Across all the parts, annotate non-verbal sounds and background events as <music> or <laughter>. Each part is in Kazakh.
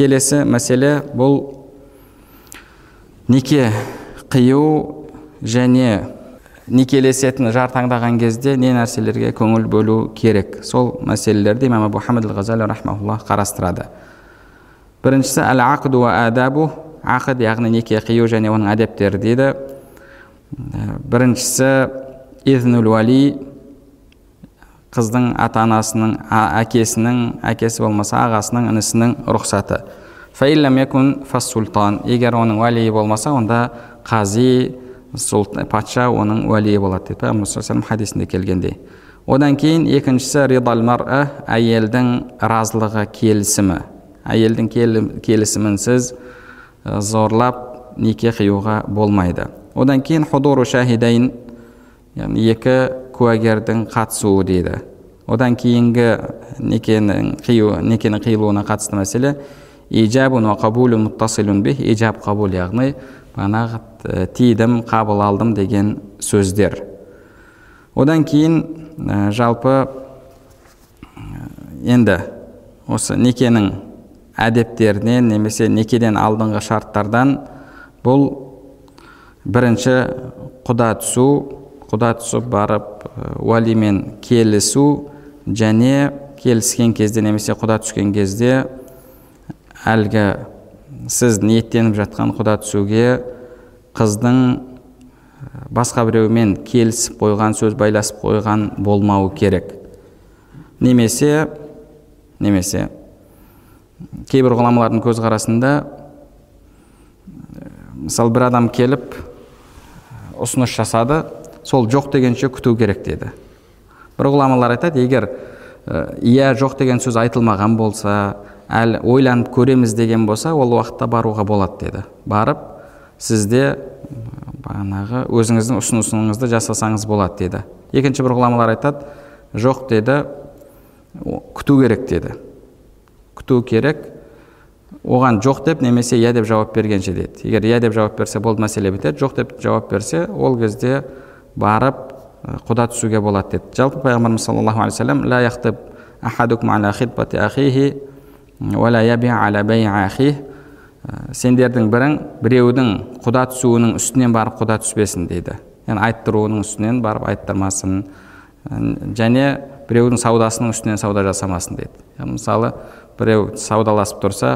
келесі мәселе бұл неке қию және некелесетін жар таңдаған кезде не нәрселерге көңіл бөлу керек? Сол мәселелерді имам абу қарастырады. Біріншісі әл ақду адабу ақд яғни неке қию және оның әдептері дейді. Біріншісі изнул уали қыздың ата анасының әкесінің әкесі болмаса ағасының інісінің рұқсаты. Фассултан. Егер оның уәлиі болмаса онда қази патша оның уәлиі болады дейді пайғамбар хадисінде келгендей. Одан кейін екіншісі ридал мара әйелдің разылығы келісімі. Әйелдің келісімінсіз зорлап неке қиюға болмайды. Одан кейін худуру шахидайн яғни екі куәгердің қатысуы дейді одан кейінгі некенің қию некенің қиылуына қатысты мәселе ижабун мұттасилун бих ижаб қабул яғни бағанағы тидім қабыл алдым деген сөздер одан кейін жалпы енді осы некенің әдептерінен немесе некеден алдыңғы шарттардан бұл бірінші құда түсу құда түсіп барып уәлимен келісу және келіскен кезде немесе құда түскен кезде әлгі сіз ниеттеніп жатқан құда түсуге қыздың басқа біреумен келісіп қойған сөз байласып қойған болмауы керек. Немесе немесе кейбір ғұламалардың көзқарасында мысалы бір адам келіп ұсыныс жасады сол жоқ дегенше күту керек деді. Бір ғұламалар айтады егер иә жоқ деген сөз айтылмаған болса әлі ойланып көреміз деген болса ол уақытта баруға болады деді. Барып сізде бағанағы өзіңіздің ұсынысыңызды жасасаңыз болады деді. Екінші бір ғұламалар айтады жоқ деді күту керек деді. Күту керек оған жоқ деп немесе иә деп жауап бергенше деді. Егер иә деп жауап берсе болды мәселе бітеді жоқ деп жауап берсе ол кезде барып құда түсуге болады деді. Жалпы пайғамбарымыз саллаллаху алейхи сендердің бірің біреудің құда түсуінің үстінен барып құда түспесін дейді. Яғни айттыруының үстінен барып айттырмасын. Және біреудің саудасының үстінен сауда жасамасын дейді. Мысалы біреу саудаласып тұрса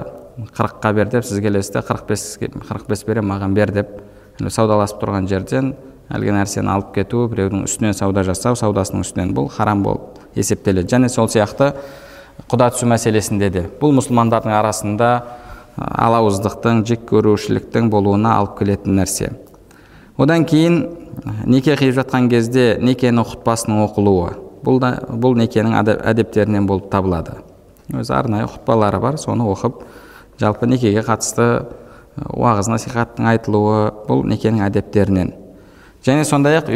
қырыққа бер деп сіз келесіз де қырық бес қырық бес беремін маған бер деп саудаласып тұрған жерден әлгі нәрсені алып кету біреудің үстінен сауда жасау саудасының үстінен бұл харам болып есептеледі. Және сол сияқты құда түсу мәселесінде де бұл мұсылмандардың арасында алауыздықтың жек көрушіліктің болуына алып келетін нәрсе. Одан кейін неке қиып жатқан кезде некенің құтпасының оқылуы. Бұл да бұл некенің әдептерінен болып табылады. Өзі арнайы құтпалары бар соны оқып жалпы некеге қатысты уағыз насихаттың айтылуы бұл некенің әдептерінен. Және сондай ақ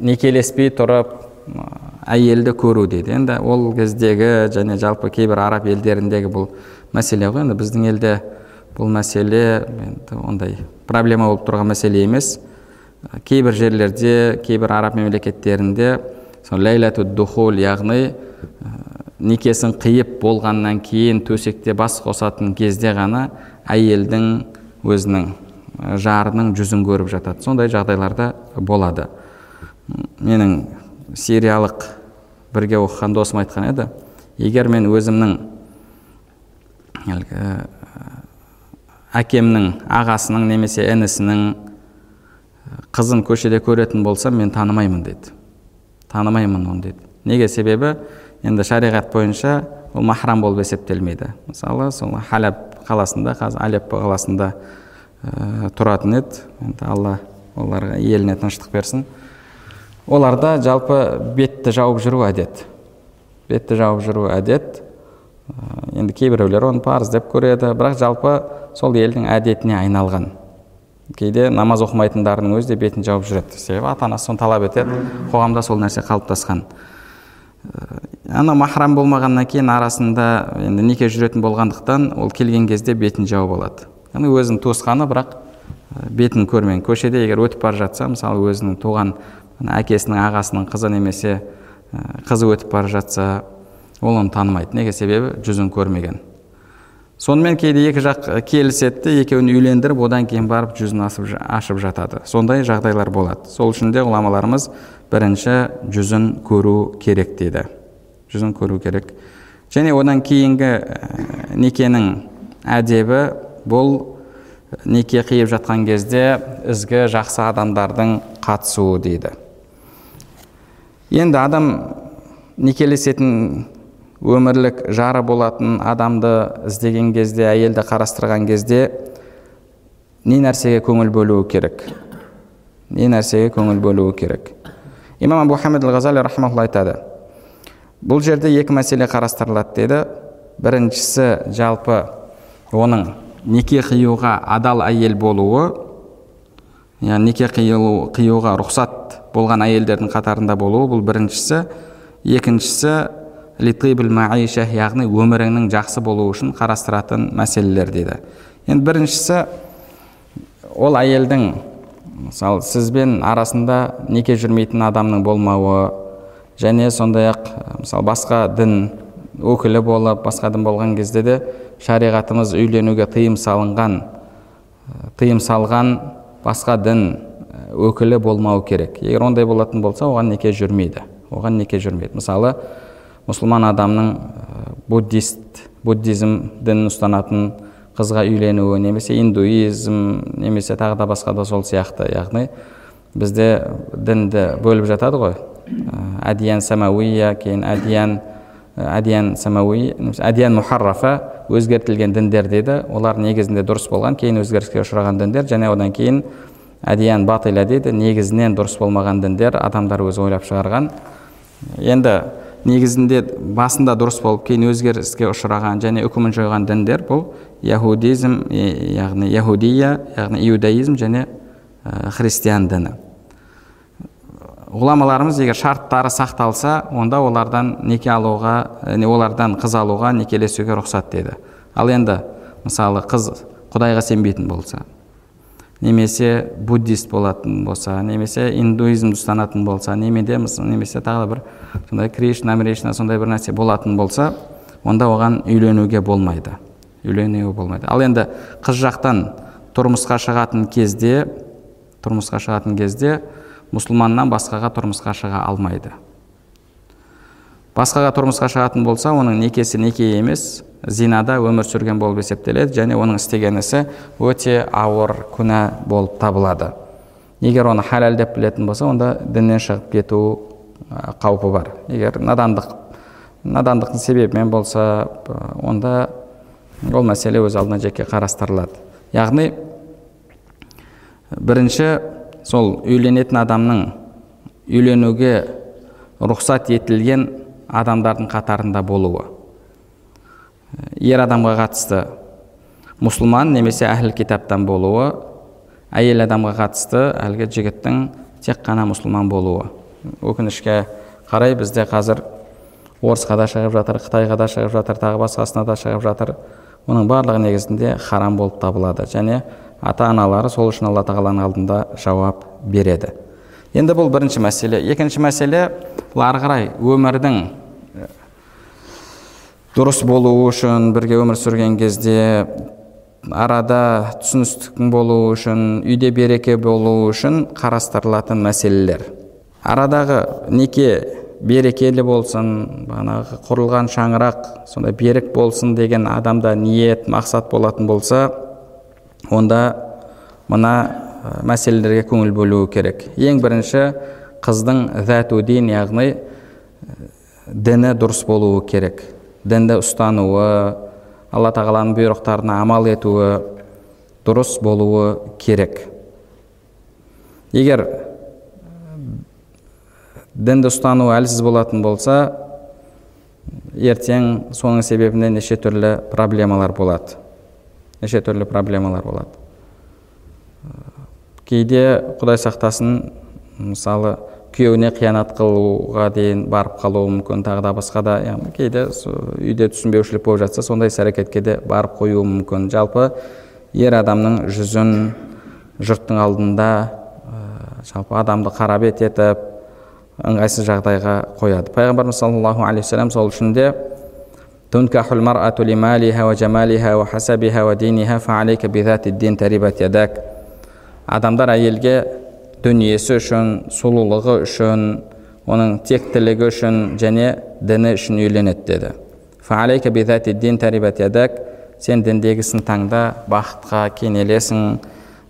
некелеспей тұрып әйелді көру дейді енді ол кездегі және жалпы кейбір араб елдеріндегі бұл мәселе ғой енді біздің елде бұл мәселе енді ондай проблема болып тұрған мәселе емес кейбір жерлерде кейбір араб мемлекеттерінде сол духул яғни некесін қиып болғаннан кейін төсекте бас қосатын кезде ғана әйелдің өзінің жарының жүзін көріп жатады. Сондай жағдайларда болады. Менің сириялық бірге оқыған досым айтқан еді егер мен өзімнің әлгі әкемнің ағасының немесе інісінің қызын көшеде көретін болсам мен танымаймын дейді танымаймын оны дейді неге себебі? Енді шариғат бойынша ол махрам болып есептелмейді. Мысалы сол халяб қаласында қазір алеппо қаласында тұратын еді. Енді алла оларға еліне тыныштық берсін. Оларда жалпы бетті жауып жүру әдет. Бетті жауып жүру әдет ә, енді кейбіреулер оны парыз деп көреді бірақ жалпы сол елдің әдетіне айналған. Кейде намаз оқымайтындардың өзі де бетін жауып жүреді. Себебі ата анасы соны талап етеді қоғамда сол нәрсе қалыптасқан. Ана махрам болмағаннан кейін арасында енді неке жүретін болғандықтан ол келген кезде бетін жауып алады. Яғни өзінің туысқаны бірақ бетін көрмеген көшеде егер өтіп бара жатса мысалы өзінің туған әкесінің ағасының қызы немесе қызы өтіп бара жатса ол оны танымайды. Неге? Себебі жүзін көрмеген. Сонымен кейде екі жақ келіседі де екеуін үйлендіріп одан кейін барып жүзін асып, ашып жатады. Сондай жағдайлар болады. Сол үшін де ғұламаларымыз бірінші жүзін көру керек дейді. Жүзін көру керек. Және одан кейінгі некенің әдебі бұл неке қиып жатқан кезде ізгі жақсы адамдардың қатысуы дейді. Енді адам некелесетін өмірлік жары болатын адамды іздеген кезде әйелді қарастырған кезде не нәрсеге көңіл бөлуі керек? Не нәрсеге көңіл бөлуі керек? Имам абу хамид ғазали айтады. Бұл жерде екі мәселе қарастырылады деді. Біріншісі жалпы оның неке қиюға адал әйел болуы яғни неке қиюға рұқсат болған әйелдердің қатарында болуы бұл біріншісі. Екіншісі маиша яғни өміріңнің жақсы болуы үшін қарастыратын мәселелер дейді. Енді біріншісі ол әйелдің мысалы сізбен арасында неке жүрмейтін адамның болмауы және сондай ақ мысалы басқа дін өкілі болып басқа дін болған кезде де шариғатымыз үйленуге тыйым салынған тыйым салған басқа дін өкілі болмау керек. Егер ондай болатын болса оған неке жүрмейді. Оған неке жүрмейді. Мысалы мұсылман адамның буддист буддизм дінін ұстанатын қызға үйленуі немесе индуизм немесе тағы да басқа да сол сияқты яғни бізде дінді бөліп жатады ғой. Әдиян самауия кейін әдиян әдиян самауи әдиян мұхаррафа өзгертілген діндер дейді. Олар негізінде дұрыс болған кейін өзгеріске ұшыраған діндер және одан кейін әдиян батиля дейді негізінен дұрыс болмаған діндер адамдар өзі ойлап шығарған. Енді негізінде басында дұрыс болып кейін өзгеріске ұшыраған және үкімін жойған діндер бұл яхудизм яғни яхудия яғни иудаизм және христиан діні. Ғұламаларымыз егер шарттары сақталса онда олардан неке алуға олардан қыз алуға некелесуге рұқсат деді ал енді мысалы қыз құдайға сенбейтін болса немесе буддист болатын болса немесе индуизмді ұстанатын болса немеде немесе тағы бір сондай кришна мришна сондай бір нәрсе болатын болса онда оған үйленуге болмайды. Үйленуге болмайды. Ал енді қыз жақтан тұрмысқа шығатын кезде тұрмысқа шығатын кезде мұсылманнан басқаға тұрмысқа шыға алмайды. Басқаға тұрмысқа шығатын болса оның некесі неке емес зинада өмір сүрген болып есептеледі және оның істеген ісі өте ауыр күнә болып табылады. Егер оны халал деп білетін болса онда діннен шығып кету қаупі бар. Егер надандық надандықтың себебімен болса онда ол мәселе өз алдына жеке қарастырылады. Яғни бірінші сол үйленетін адамның үйленуге рұқсат етілген адамдардың қатарында болуы. Ер адамға қатысты мұсылман немесе әхіл китаптан болуы әйел адамға қатысты әлгі жігіттің тек қана мұсылман болуы. Өкінішке қарай бізде қазір орысқа да шығып жатыр қытайға да шығып жатыр тағы басқасына да шығып жатыр. Оның барлығы негізінде харам болып табылады. Және ата аналары сол үшін алла тағаланың алдында жауап береді. Енді бұл бірінші мәселе. Екінші мәселе бұл ары қарай өмірдің дұрыс болуы үшін бірге өмір сүрген кезде арада түсіністіктің болуы үшін үйде береке болуы үшін қарастырылатын мәселелер. Арадағы неке берекелі болсын бағанағы құрылған шаңырақ сондай берік болсын деген адамда ниет мақсат болатын болса онда мына мәселелерге көңіл бөлуі керек. Ең бірінші қыздың зәтудин яғни діні дұрыс болуы керек. Дінді ұстануы алла тағаланың бұйрықтарына амал етуі дұрыс болуы керек. Егер дінді ұстануы әлсіз болатын болса ертең соның себебінен неше түрлі проблемалар болады. Неше түрлі проблемалар болады. Кейде құдай сақтасын мысалы күйеуіне қиянат қылуға дейін барып қалуы мүмкін тағы да басқа да яғни кейде үйде түсінбеушілік болып жатса сондай іс әрекетке де барып қоюы мүмкін. Жалпы ер адамның жүзін жұрттың алдында жалпы адамды қара бет етіп ыңғайсыз жағдайға қояды. Пайғамбарымыз саллаллаху алейхи сол үшін де адамдар әйелге дүниесі үшін сұлулығы үшін оның тектілігі үшін және діні үшін үйленеді деді. Сен діндегісін таңда бақытқа кенелесің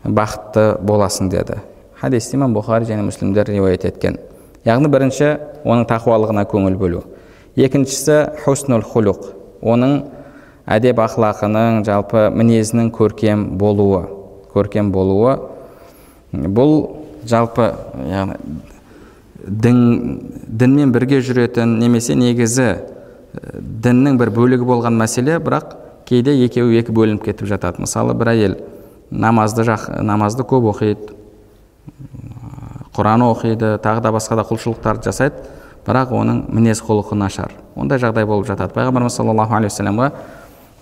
бақытты боласың деді. Хадисті имам бұхари және мүслімдер риуаят еткен. Яғни бірінші оның тақуалығына көңіл бөлу. Екіншісі хуснул хулуқ оның әдеп ақлақының жалпы мінезінің көркем болуы көркем болуы. Бұл жалпы яғни дін дінмен бірге жүретін немесе негізі діннің бір бөлігі болған мәселе бірақ кейде екеуі екі бөлініп кетіп жатады. Мысалы бір әйел намазды жақ, намазды көп оқиды құран оқиды тағы да басқа да құлшылықтарды жасайды. Бірақ оның мінез құлқы нашар. Ондай жағдай болып жатады. Пайғамбарымыз саллаллаху алейхи вассаламға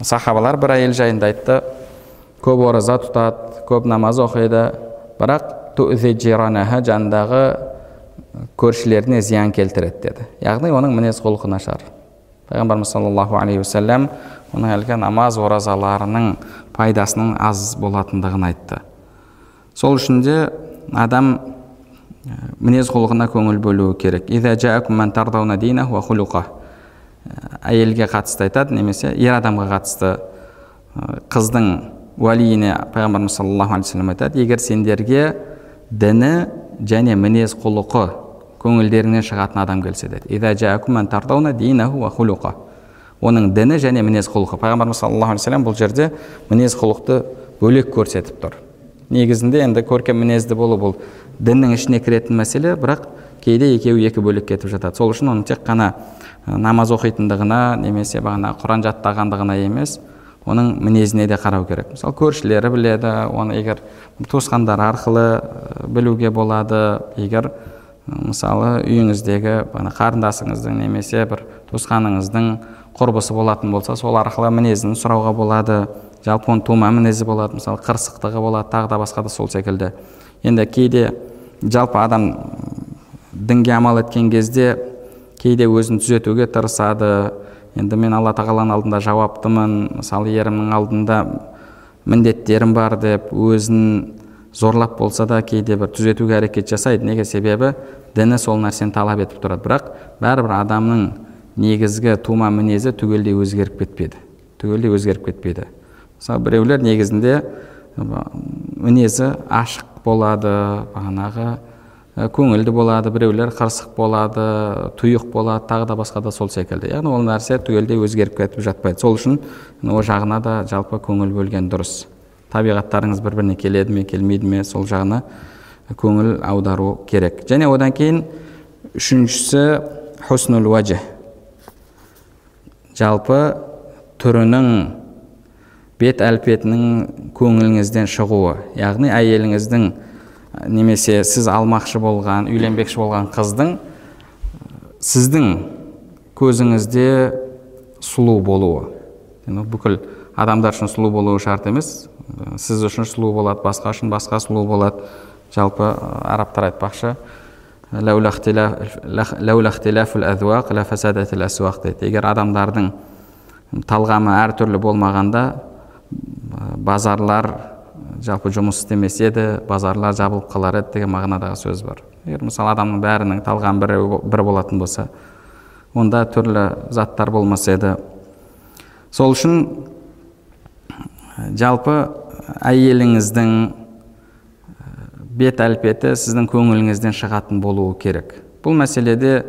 сахабалар бір әйел жайында айтты. Көп ораза тұтады көп намаз оқиды. Бірақ жанындағы көршілеріне зиян келтіреді деді. Яғни оның мінез құлқы нашар. Пайғамбарымыз саллаллаху алейхи уассалам оның әлгі намаз оразаларының пайдасының аз болатындығын айтты. Сол үшін де адам мінез құлқына көңіл бөлуі керек. Әйелге қатысты айтады немесе ер адамға қатысты қыздың уәлиіне пайғамбарымыз саллаллаху алейхи вассалам айтады егер сендерге діні және мінез құлқы көңілдеріңнен шығатын адам келсе деді. Оның діні және мінез құлқы пайғамбарымыз саллаллаху алейхи бұл жерде мінез құлықты бөлек көрсетіп тұр. Негізінде енді көркем мінезді болу бұл діннің ішіне кіретін мәселе бірақ кейде екеуі екі бөлек кетіп жатады. Сол үшін оның тек қана намаз оқитындығына немесе бағана құран жаттағандығына емес оның мінезіне де қарау керек. Мысалы көршілері біледі оны егер туысқандар арқылы білуге болады егер мысалы үйіңіздегі қарындасыңыздың немесе бір туысқаныңыздың құрбысы болатын болса сол арқылы мінезін сұрауға болады. Жалпы оның тума мінезі болады мысалы қырсықтығы болады тағы да басқа да сол секілді. Енді кейде жалпы адам дінге амал еткен кезде кейде өзін түзетуге тырысады. Енді мен алла тағаланың алдында жауаптымын мысалы ерімнің алдында міндеттерім бар деп өзін зорлап болса да кейде бір түзетуге әрекет жасайды. Неге? Себебі діні сол нәрсені талап етіп тұрады. Бірақ бәрібір адамның негізгі тума мінезі түгелдей өзгеріп кетпеді. Түгелдей өзгеріп кетпейді мысалы біреулер негізінде мінезі ашық болады бағанағы көңілді болады біреулер қырсық болады тұйық болады тағы да басқа да сол секілді. Яғни ол нәрсе түгелдей өзгеріп кетіп жатпайды. Сол үшін ол жағына да жалпы көңіл бөлген дұрыс. Табиғаттарыңыз бір біріне келеді ме келмейді ме сол жағына көңіл аудару керек. Және одан кейін үшіншісі хуснул уәжі жалпы түрінің бет әлпетінің көңіліңізден шығуы яғни әйеліңіздің немесе сіз алмақшы болған үйленбекші болған қыздың сіздің көзіңізде сұлу болуы. Бүкіл адамдар үшін сұлу болуы шарт емес. Сіз үшін сұлу болады басқа үшін басқа сұлу болады. Жалпы арабтар айтпақшы дейді. Егер адамдардың талғамы әртүрлі болмағанда базарлар жалпы жұмыс істемес еді базарлар жабылып қалар еді деген мағынадағы сөз бар. Егер мысалы адамның бәрінің талғамы бір, бір болатын болса онда түрлі заттар болмас еді. Сол үшін жалпы әйеліңіздің бет әлпеті сіздің көңіліңізден шығатын болуы керек. Бұл мәселеде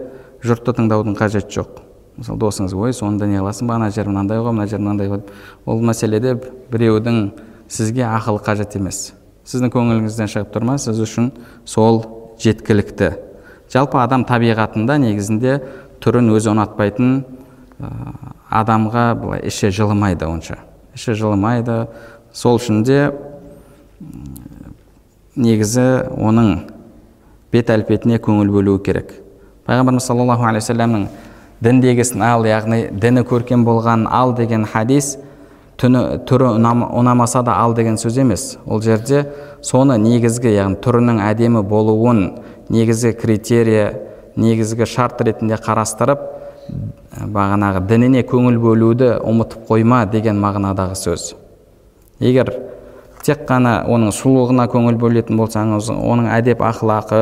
жұртты тыңдаудың қажеті жоқ. Мысалы досыңыз ой сонда не қыласың ба? Ана жер мынандай ғой мына жер мынандай ғой ол мәселеде біреудің сізге ақылы қажет емес. Сіздің көңіліңізден шығып тұр ма? Сіз үшін сол жеткілікті. Жалпы адам табиғатында негізінде түрін өзі ұнатпайтын адамға былай іші жылымайды онша. Іші жылымайды. Сол үшін де негізі оның бет әлпетіне көңіл бөлуі керек. Пайғамбарымыз саллаллаху алейхи вассаламның діндегісін ал яғни діні көркем болған ал деген хадис түні түрі ұнамаса да ал деген сөз емес. Ол жерде соны негізгі яғни түрінің әдемі болуын негізгі критерия негізгі шарт ретінде қарастырып бағанағы дініне көңіл бөлуді ұмытып қойма деген мағынадағы сөз. Егер тек қана оның сұлулығына көңіл бөлетін болсаңыз оның әдеп ақылақы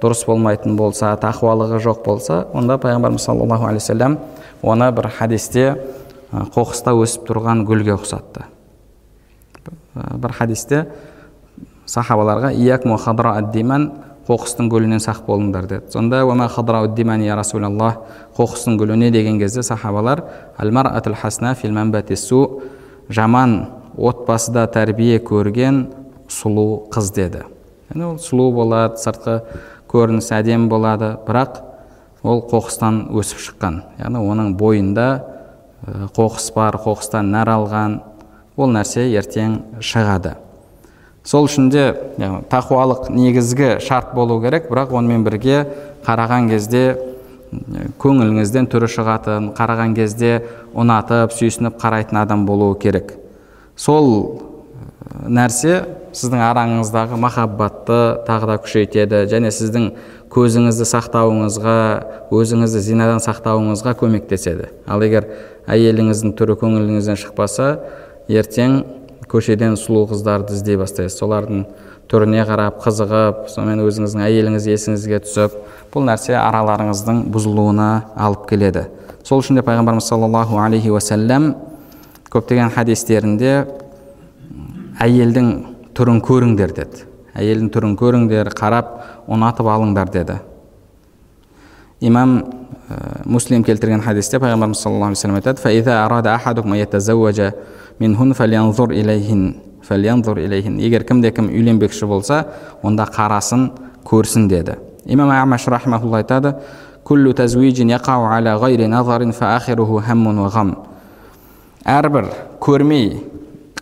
дұрыс болмайтын болса тақуалығы жоқ болса онда пайғамбарымыз саллаллаху алейхи вассалам оны бір хадисте қоқыста өсіп тұрған гүлге ұқсатты. Бір хадисте сахабаларға қоқыстың гүлінен сақ болыңдар деді. Сонда я расулаллах қоқыстың гүлі не деген кезде сахабалар жаман отбасыда тәрбие көрген сұлу қыз деді. Яғни ол сұлу болады сыртқы көрінісі әдемі болады бірақ ол қоқыстан өсіп шыққан. Яғни оның бойында қоқыс бар қоқыстан нәр алған ол нәрсе ертең шығады. Сол үшін де тақуалық негізгі шарт болу керек бірақ онымен бірге қараған кезде көңіліңізден түрі шығатын қараған кезде ұнатып сүйсініп қарайтын адам болуы керек. Сол нәрсе сіздің араңыздағы махаббатты тағы да күшейтеді және сіздің көзіңізді сақтауыңызға өзіңізді зинадан сақтауыңызға көмектеседі. Ал егер әйеліңіздің түрі көңіліңізден шықпаса ертең көшеден сұлу қыздарды іздей бастайсыз. Солардың түріне қарап қызығып сонымен өзіңіздің әйеліңіз есіңізге түсіп бұл нәрсе араларыңыздың бұзылуына алып келеді. Сол үшін де пайғамбарымыз саллаллаху алейхи уассалам көптеген хадистерінде әйелдің түрін көріңдер деді. Әйелдің түрін көріңдер қарап ұнатып алыңдар деді. Имам ә, муслим келтірген хадисте пайғамбарымыз саллаллаху алейхи вассалам егер кімде кім үйленбекші болса онда қарасын көрсін деді. Имам амаш айтады әрбір көрмей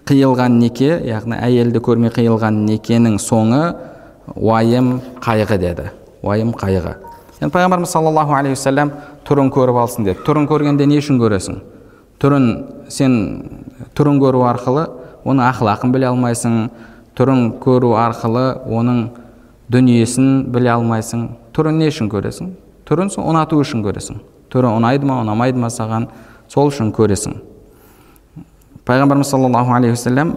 қиылған неке яғни әйелді көрмей қиылған некенің соңы уайым қайғы деді. Уайым қайғы. Енді пайғамбарымыз саллаллаху алейхи уассалам түрін көріп алсын деді. Түрін көргенде не үшін көресің? Түрін сен түрін көру арқылы оның ақылақын біле алмайсың. Түрін көру арқылы оның дүниесін біле алмайсың. Түрін не үшін көресің? Түрін ұнату үшін көресің. Түрі ұнайды ма ұнамайды ма саған? Сол үшін көресің пайғамбарымыз саллаллаху алейхи уассалам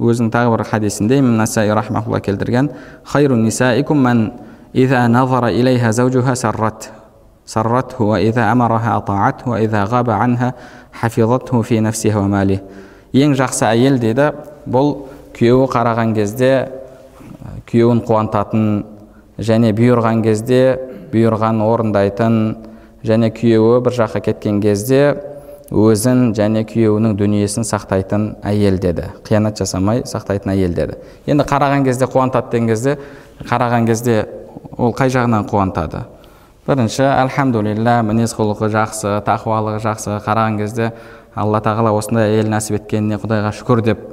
өзінің тағы бір хадисінде имам насаи рахмаулла келтірген хайру нисаикум ең жақсы әйел дейді бұл күйеуі қараған кезде күйеуін қуантатын және бұйырған кезде бұйырғанын орындайтын және күйеуі бір жаққа кеткен кезде өзін және күйеуінің дүниесін сақтайтын әйел деді. Қиянат жасамай сақтайтын әйел деді. Енді қараған кезде қуантады деген кезде қараған кезде ол қай жағынан қуантады? Бірінші альхамдулилля мінез құлқы жақсы тақуалығы жақсы қараған кезде алла тағала осындай әйел нәсіп еткеніне құдайға шүкір деп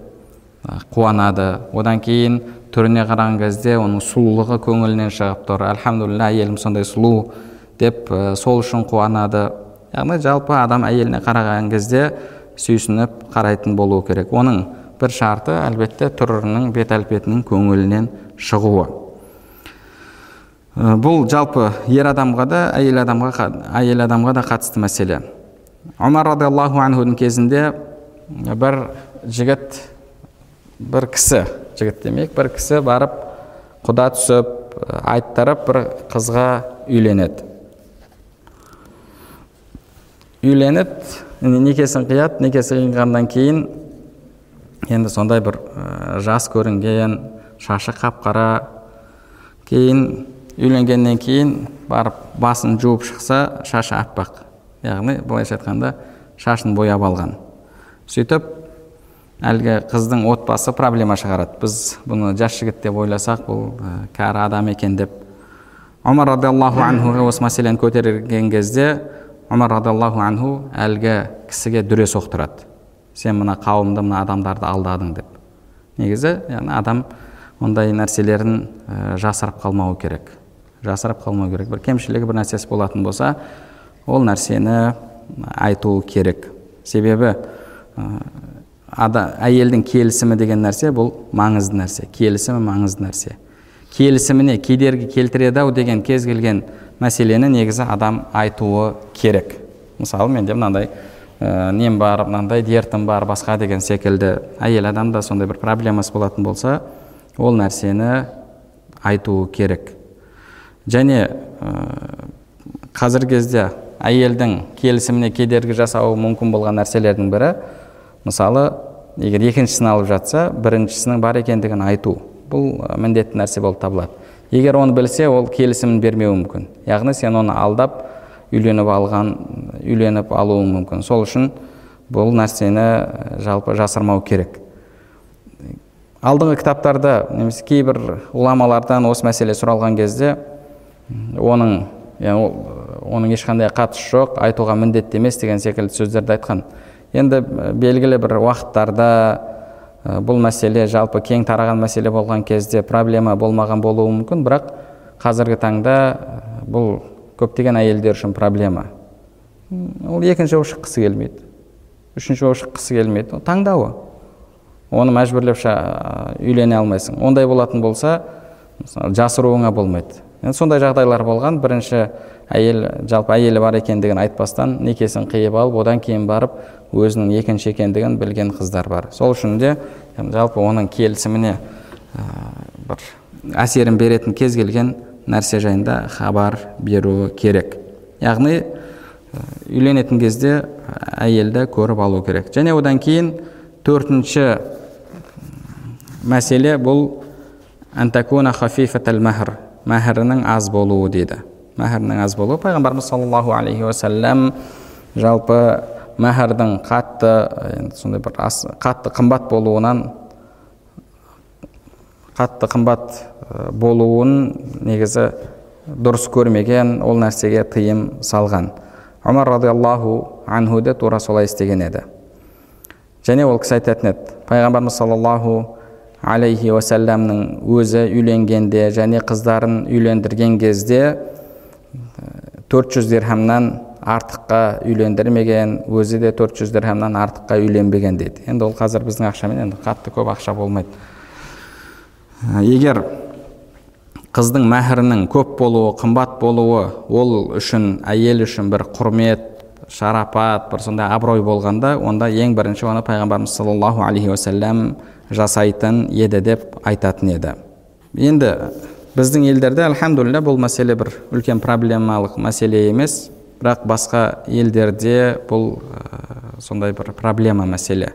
қуанады. Одан кейін түріне қараған кезде оның сұлулығы көңілінен шығып тұр. Альхамдулилля әйелім сондай сұлу деп сол үшін қуанады. Яғни жалпы адам әйеліне қараған кезде сүйсініп қарайтын болуы керек. Оның бір шарты әлбетте түрінің бет әлпетінің көңілінен шығуы. Бұл жалпы ер адамға да әйел адамға әйел адамға да қатысты мәселе. Омар радиаллаху анхудың кезінде бір жігіт бір кісі жігіт демек бір кісі барып құда түсіп айттырып бір қызға үйленеді. Үйленіп некесін қияды некесі қиылғаннан кейін енді сондай бір жас көрінген шашы қап қара кейін үйленгеннен кейін барып басын жуып шықса шашы аппақ. Яғни былайша айтқанда шашын бояп алған. Сөйтіп әлгі қыздың отбасы проблема шығарады. Біз бұны жас жігіт деп ойласақ бұл кәрі адам екен деп. Омар радиаллаху анхуға осы мәселені көтерген кезде омар радиаллаху анху әлгі кісіге дүре соқтырады. Сен мына қауымды мына адамдарды алдадың деп. Негізі яғни адам ондай нәрселерін ә, жасырып қалмау керек. Жасырып қалмау керек. Бір кемшілігі бір нәрсесі болатын болса ол нәрсені айту керек. Себебі ә, ада, әйелдің келісімі деген нәрсе бұл маңызды нәрсе. Келісімі маңызды нәрсе. Келісіміне кедергі келтіреді ау деген кез келген мәселені негізі адам айтуы керек. Мысалы менде мынандай ә, нем бар мынандай дертім бар басқа деген секілді. Әйел адамда сондай бір проблемасы болатын болса ол нәрсені айтуы керек. Және ә, қазіргі кезде әйелдің келісіміне кедергі жасауы мүмкін болған нәрселердің бірі мысалы егер екіншісін алып жатса біріншісінің бар екендігін айту. Бұл міндетті нәрсе болып табылады. Егер оны білсе ол келісімін бермеуі мүмкін. Яғни сен оны алдап үйленіп алған үйленіп алуың мүмкін. Сол үшін бұл нәрсені жалпы жасырмау керек. Алдыңғы кітаптарда немесе кейбір ғұламалардан осы мәселе сұралған кезде оның яғни оның ешқандай қатысы жоқ айтуға міндетті емес деген секілді сөздерді айтқан. Енді белгілі бір уақыттарда бұл мәселе жалпы кең тараған мәселе болған кезде проблема болмаған болуы мүмкін. Бірақ қазіргі таңда бұл көптеген әйелдер үшін проблема. Ол екінші жолы шыққысы келмейді. Үшінші жолы шыққысы келмейді таңдауы. Оны мәжбүрлеп үйлене алмайсың. Ондай болатын болса жасыруыңа болмайды. Енді сондай жағдайлар болған. Бірінші әйел жалпы әйелі бар екендігін айтпастан некесін қиып алып одан кейін барып өзінің екінші екендігін білген қыздар бар. Сол үшін де жалпы оның келісіміне ә, бір әсерін беретін кез келген нәрсе жайында хабар беру керек. Яғни үйленетін кезде әйелді көріп алу керек. Және одан кейін төртінші мәселе бұл мәһірінің аз болуы дейді мәһірінің аз болуы пайғамбарымыз саллаллаху алейхи уассалам жалпы мәһірдің қатты сондай бір ас, қатты қымбат болуынан қатты қымбат болуын негізі дұрыс көрмеген ол нәрсеге тыйым салған омар радиаллаху анху де тура солай істеген еді және ол кісі айтатын еді пайғамбарымыз саллаллаху алейхи уасаламның өзі үйленгенде және қыздарын үйлендірген кезде 400 дирхамнан артыққа үйлендірмеген өзі де 400 дирхамнан артыққа үйленбеген дейді енді ол қазір біздің ақшамен енді қатты көп ақша болмайды. Егер қыздың мәһірінің көп болуы қымбат болуы ол үшін әйел үшін бір құрмет шарапат бір сондай абырой болғанда онда ең бірінші оны пайғамбарымыз саллаллаху алейхи уассалам жасайтын еді деп айтатын еді енді біздің елдерде альхамдулилля бұл мәселе бір үлкен проблемалық мәселе емес бірақ басқа елдерде бұл ә, сондай бір проблема мәселе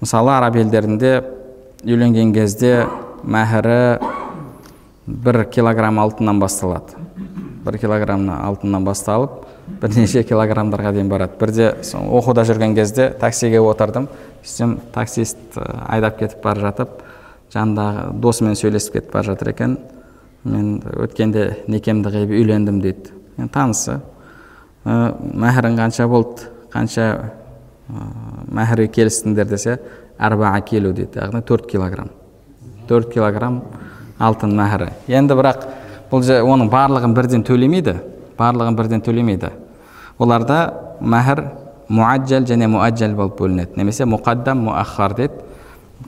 мысалы араб елдерінде үйленген кезде мәһірі бір килограмм алтыннан басталады бір килограмм алтыннан басталып бірнеше килограммдарға дейін барады. Бірде оқуда жүрген кезде таксиге отырдым. Сөйтсем таксист айдап кетіп бара жатып жанындағы досымен сөйлесіп кетіп бара жатыр екен. Мен өткенде некемді қиып үйлендім дейді. Мен танысы. Мәһірің қанша болды? Қанша мәһірге келістіңдер десе арбаа кило дейді. Яғни төрт килограмм. Төрт килограмм алтын мәһірі енді бірақ бұл оның барлығын бірден төлемейді. Барлығын бірден төлемейді. Оларда мәһір муаджал және муаджал болып бөлінеді. Немесе мұқаддам муаххар дейді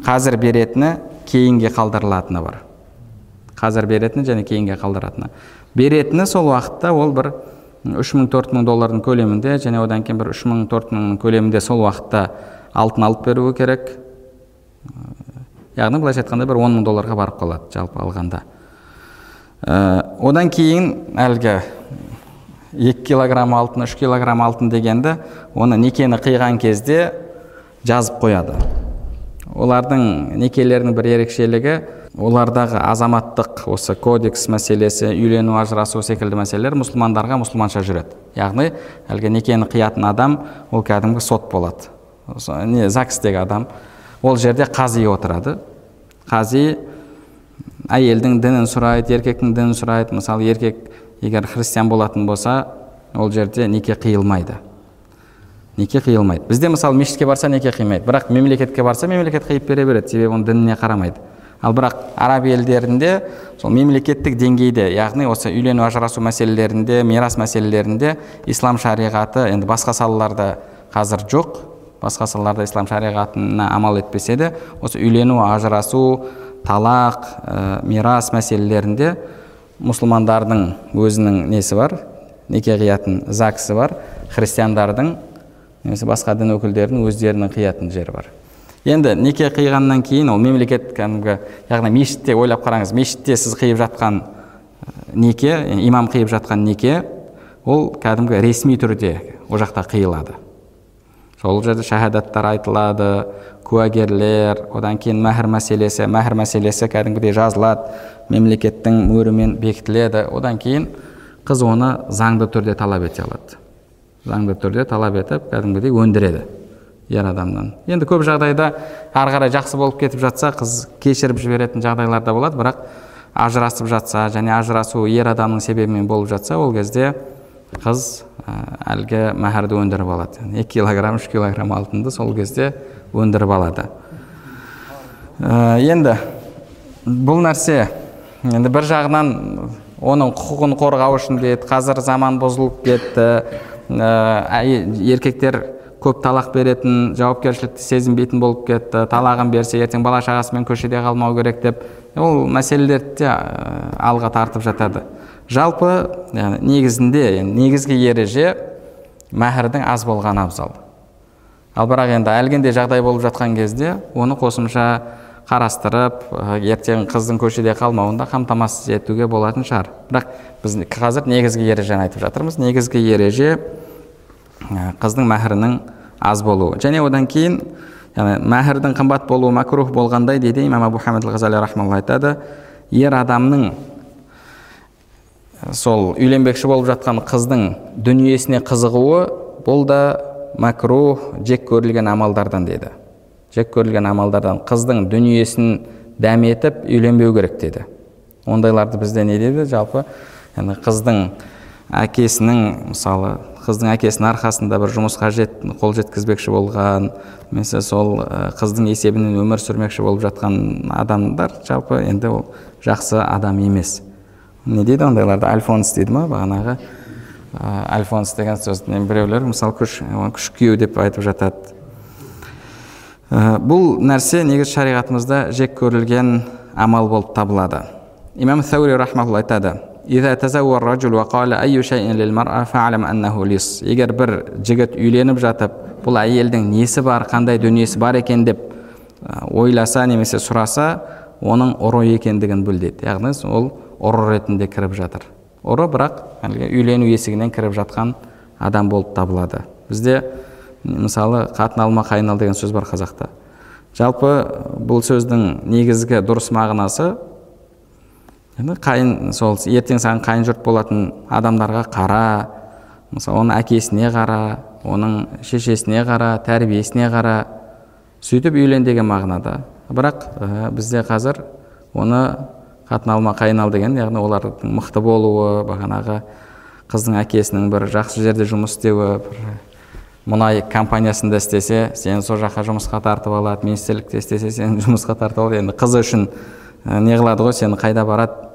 қазір беретіні кейінге қалдырылатыны бар. Қазір беретіні және кейінге қалдыратыны беретіні сол уақытта ол бір үш мың төрт мың доллардың көлемінде және одан кейін бір үш мың төрт мың көлемінде сол уақытта алтын алып беруі керек. Яғни былайша айтқанда бір он мың долларға барып қалады жалпы алғанда. Ә, одан кейін әлгі екі килограмм алтын үш килограмм алтын дегенді оны некені қиған кезде жазып қояды. Олардың некелерінің бір ерекшелігі олардағы азаматтық осы кодекс мәселесі үйлену ажырасу секілді мәселелер мұсылмандарға мұсылманша жүреді. Яғни әлгі некені қиятын адам ол кәдімгі сот болады. Не загстегі адам. Ол жерде қази отырады. Қази әйелдің дінін сұрайды еркектің дінін сұрайды. Мысалы еркек егер христиан болатын болса ол жерде неке қиылмайды. Неке қиылмайды. Бізде мысалы мешітке барса неке қимайды бірақ мемлекетке барса мемлекет қиып бере береді себебі оның дініне қарамайды. Ал бірақ араб елдерінде сол мемлекеттік деңгейде яғни осы үйлену ажырасу мәселелерінде мирас мәселелерінде ислам шариғаты енді басқа салаларда қазір жоқ басқа салаларда ислам шариғатына амал етпесе де осы үйлену ажырасу талақ ә, мирас мәселелерінде мұсылмандардың өзінің несі бар? Неке қиятын загсі бар. Христиандардың немесе басқа дін өкілдерінің өздерінің қиятын жері бар. Енді неке қиғаннан кейін ол мемлекет кәдімгі яғни мешітте ойлап қараңыз мешітте сіз қиып жатқан неке имам қиып жатқан неке ол кәдімгі ресми түрде ол жақта қиылады. Сол жерде шахадаттар айтылады куәгерлер одан кейін мәһір мәселесі мәһір мәселесі кәдімгідей жазылады. Мемлекеттің мөрімен бекітіледі. Одан кейін қыз оны заңды түрде талап ете алады. Заңды түрде талап етіп кәдімгідей өндіреді ер адамнан. Енді көп жағдайда ары қарай жақсы болып кетіп жатса қыз кешіріп жіберетін жағдайлар да болады бірақ ажырасып жатса және ажырасу ер адамның себебімен болып жатса ол кезде қыз әлгі мәһәрді өндіріп алады. Екі килограмм үш килограмм алтынды сол кезде өндіріп алады. Енді бұл нәрсе енді бір жағынан оның құқығын қорғау үшін деді қазір заман бұзылып кетті. Ә, еркектер көп талақ беретін жауапкершілікті сезінбейтін болып кетті. Талағын берсе ертең бала шағасымен көшеде қалмау керек деп. Ол мәселелерді де алға тартып жатады. Жалпы яғни негізінде негізгі ереже мәһірдің аз болғаны абзал. Ал бірақ енді әлгіндей жағдай болып жатқан кезде оны қосымша қарастырып ертең қыздың көшеде қалмауын да қамтамасыз етуге болатын шығар. бірақ біз қазір негізгі ережені айтып жатырмыз. Негізгі ереже қыздың мәһірінің аз болуы. Және одан кейін яғни мәһірдің қымбат болуы мәкрух болғандай дейді имам абу хамид ғазали айтады. Ер адамның сол үйленбекші болып жатқан қыздың дүниесіне қызығуы бұл да мәкрух жек көрілген амалдардан деді жек көрілген амалдардан қыздың дүниесін дәметіп үйленбеу керек деді. Ондайларды бізде не дейді жалпы яғни қыздың әкесінің мысалы қыздың әкесінің арқасында бір жұмысқа жет, қол жеткізбекші болған немесе сол қыздың есебінен өмір сүрмекші болып жатқан адамдар жалпы енді ол жақсы адам емес. Не дейді ондайларды? Альфонс дейді ма? Бағанағы альфонс деген сөзді біреулер мысалы күш күш күйеу деп айтып жатады. Бұл нәрсе негізі шариғатымызда жек көрілген амал болып табылады. Имам саури рахмаулла айтады егер бір жігіт үйленіп жатып бұл әйелдің несі бар қандай дүниесі бар екен? деп ойласа немесе сұраса оның ұры екендігін біл дейді яғни ол ұры ретінде кіріп жатыр. Ұры бірақ әлгі үйлену есігінен кіріп жатқан адам болып табылады. Бізде мысалы қатын алма қайын ал деген сөз бар қазақта. Жалпы бұл сөздің негізгі дұрыс мағынасы қайын сол ертең саған қайын жұрт болатын адамдарға қара мысалы оның әкесіне қара оның шешесіне қара тәрбиесіне қара сөйтіп үйлен деген мағынада бірақ ә, бізде қазір оны қатын алма қайын ал деген яғни олардың мықты болуы бағанағы қыздың әкесінің бір жақсы жерде жұмыс істеуі бір мұнай компаниясында істесе сені сол жаққа жұмысқа тартып алады министрлікте істесе сені <laughs> жұмысқа тартып алады. Енді қызы үшін не қылады ғой сені қайда барады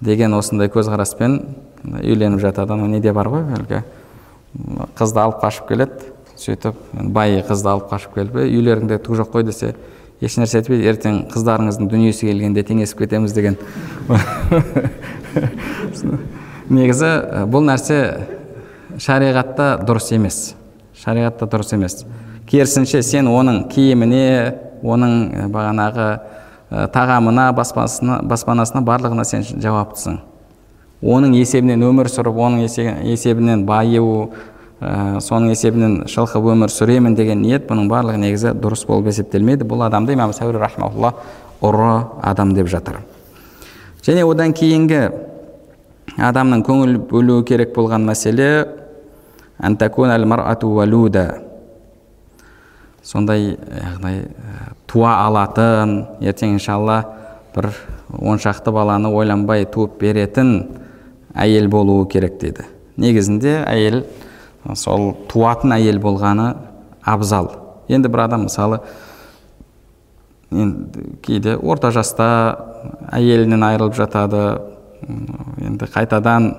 деген осындай көзқараспен үйленіп жатады. Анау неде бар ғой әлгі? Қызды алып қашып келеді сөйтіп бай қызды алып қашып келіп үйлеріңде түк жоқ қой десе ешнәрсе етпейді. Ертең қыздарыңыздың дүниесі келгенде теңесіп кетеміз деген. <laughs> Негізі бұл нәрсе шариғатта дұрыс емес. Шариғатта дұрыс емес. Керісінше сен оның киіміне оның бағанағы тағамына баспасына, баспанасына барлығына сен жауаптысың. Оның есебінен өмір сүріп оның есебінен байу ә, соның есебінен шылқып өмір сүремін деген ниет бұның барлығы негізі дұрыс болып есептелмейді. Бұл адамды имам сәури рахмаулла ұры адам деп жатыр. Және одан кейінгі адамның көңіл бөлуі керек болған мәселе сондай яғни туа алатын ертең иншалла бір он шақты баланы ойланбай туып беретін әйел болуы керек дейді. Негізінде әйел сол туатын әйел болғаны абзал. Енді бір адам мысалы енді кейде орта жаста әйелінен айырылып жатады енді қайтадан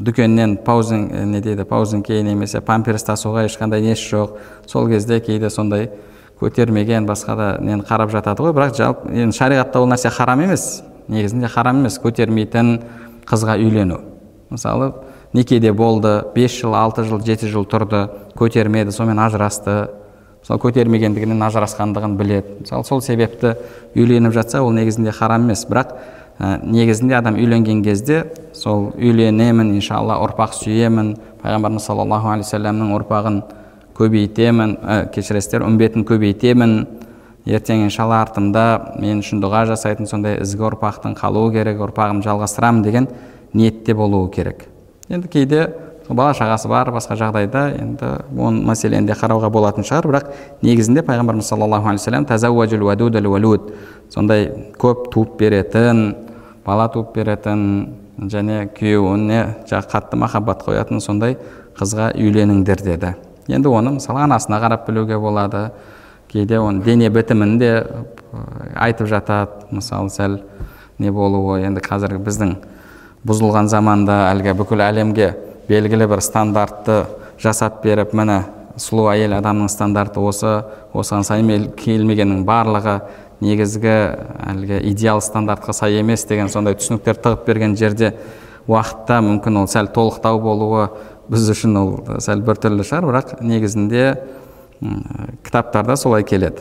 дүкеннен паузен не дейді паузенке немесе памперс тасуға ешқандай несі жоқ. Сол кезде кейде сондай көтермеген басқа да нені қарап жатады ғой. Бірақ жалпы енді шариғатта ол нәрсе харам емес. Негізінде харам емес көтермейтін қызға үйлену. Мысалы некеде болды 5 жыл 6 жыл 7 жыл тұрды көтермеді сонымен ажырасты. Мысалы көтермегендігінен ажырасқандығын біледі. Мысалы сол себепті үйленіп жатса ол негізінде харам емес. Бірақ ә, негізінде адам үйленген кезде сол үйленемін иншалла ұрпақ сүйемін пайғамбарымыз саллаллаху алейхи вассаламның ұрпағын көбейтемін ә, кешіресіздер үмбетін көбейтемін. Ертең иншалла артымда мен үшін дұға жасайтын сондай ізгі ұрпақтың қалуы керек ұрпағымды жалғастырамын деген ниетте болуы керек. Енді кейде бала шағасы бар басқа жағдайда енді оны мәселені де қарауға болатын шығар. Бірақ негізінде пайғамбарымыз саллаллаху алейхи вассалам сондай көп туып беретін бала туып беретін және күйеуіне қатты махаббат қоятын сондай қызға үйленіңдер деді. Енді оны мысалы анасына қарап білуге болады. Кейде оны дене бітімін де айтып жатады. Мысалы сәл не болуы енді қазіргі біздің бұзылған заманда әлгі бүкіл әлемге белгілі бір стандартты жасап беріп міне сұлу әйел адамның стандарты осы осыған сай келмегеннің барлығы негізгі әлгі идеал стандартқа сай емес деген сондай түсініктер тығып берген жерде уақытта мүмкін ол сәл толықтау болуы біз үшін ол сәл біртүрлі шығар бірақ негізінде кітаптарда солай келеді.